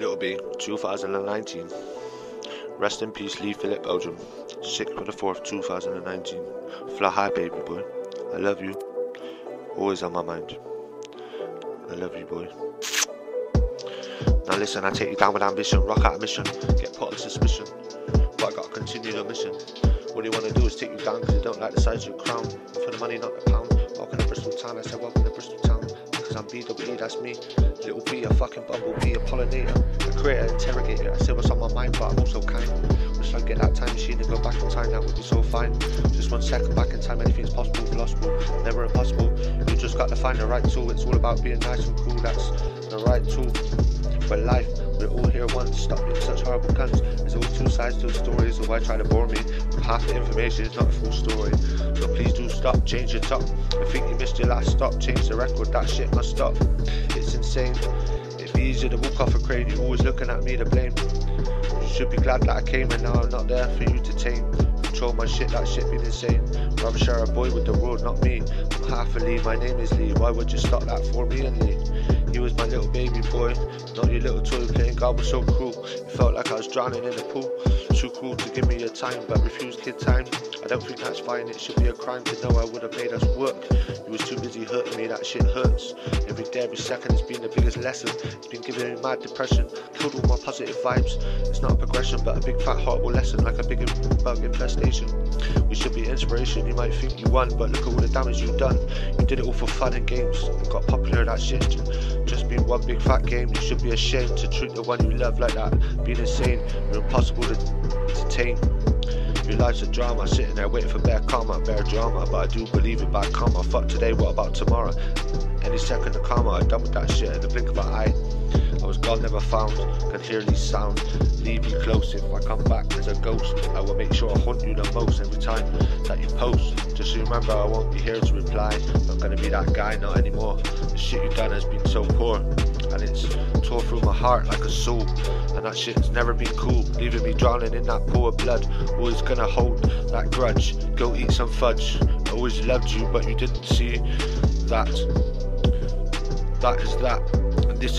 Little B, 2019. Rest in peace, Lee Philip Belgium. 6th of the 4th, 2019. Fly high, baby boy. I love you. Always on my mind. I love you, boy. Now listen, I take you down with ambition, rock out a mission, get put on suspicion. But I gotta continue the mission. What you wanna do is take you down because you don't like the size of your crown. For the money, not the pound. Welcome to Bristol town, I said welcome to Bristol town. I'm BWE, that's me. Little B, a fucking bumblebee, a pollinator, a creator, interrogator. I said what's on my mind, but I'm also kind. Wish I'd get that time machine and go back in time, that would be so fine. Just one second back in time, anything's possible, philosophical, never impossible. You just got to find the right tool, it's all about being nice and cool, that's the right tool for life. We're all here once, stop being such horrible cunts. There's always two sides to the story, so why try to bore me? With Half the information is not a full story. So please do stop, change your top. I think you missed your last stop, change the record, that shit must stop. It's insane. It'd be easier to walk off a crane, you're always looking at me to blame. You should be glad that I came and now I'm not there for you to tame. Control my shit, that shit been insane. Rather share a boy with the world, not me. I'm half a Lee, my name is Lee. Why would you stop that for me and Lee? He was my little baby boy, not your little toy playing God was so cruel. It felt like I was drowning in a pool. Cruel to give me your time, but refuse kid time. I don't think that's fine, it should be a crime to know I would have made us work. You was too busy hurting me, that shit hurts. Every day, every second has been the biggest lesson. It's been giving me mad depression, killed all my positive vibes. It's not a progression, but a big fat horrible lesson, like a big bug infestation. We should be inspiration, you might think you won, but look at all the damage you've done. You did it all for fun and games, and got popular, that shit. Just being one big fat game, you should be ashamed to treat the one you love like that. Being insane, you're impossible to, tame. Your life's a drama, sitting there waiting for bare karma, bare drama. But I do believe in bad karma. Fuck today, what about tomorrow? Any second of karma, I'm done with that shit in the blink of an eye. I was gone, never found, can hear these sounds. Leave me close if I come back as a ghost. I will make sure I haunt you the most every time that you post. Just remember, I won't be here to reply. Not gonna be that guy, not anymore. The shit you done has been so poor, and it's tore through my heart like a soul. And that shit has never been cool, leaving me drowning in that pool of blood. Always gonna hold that grudge. Go eat some fudge. I always loved you, but you didn't see that. That is that, and this is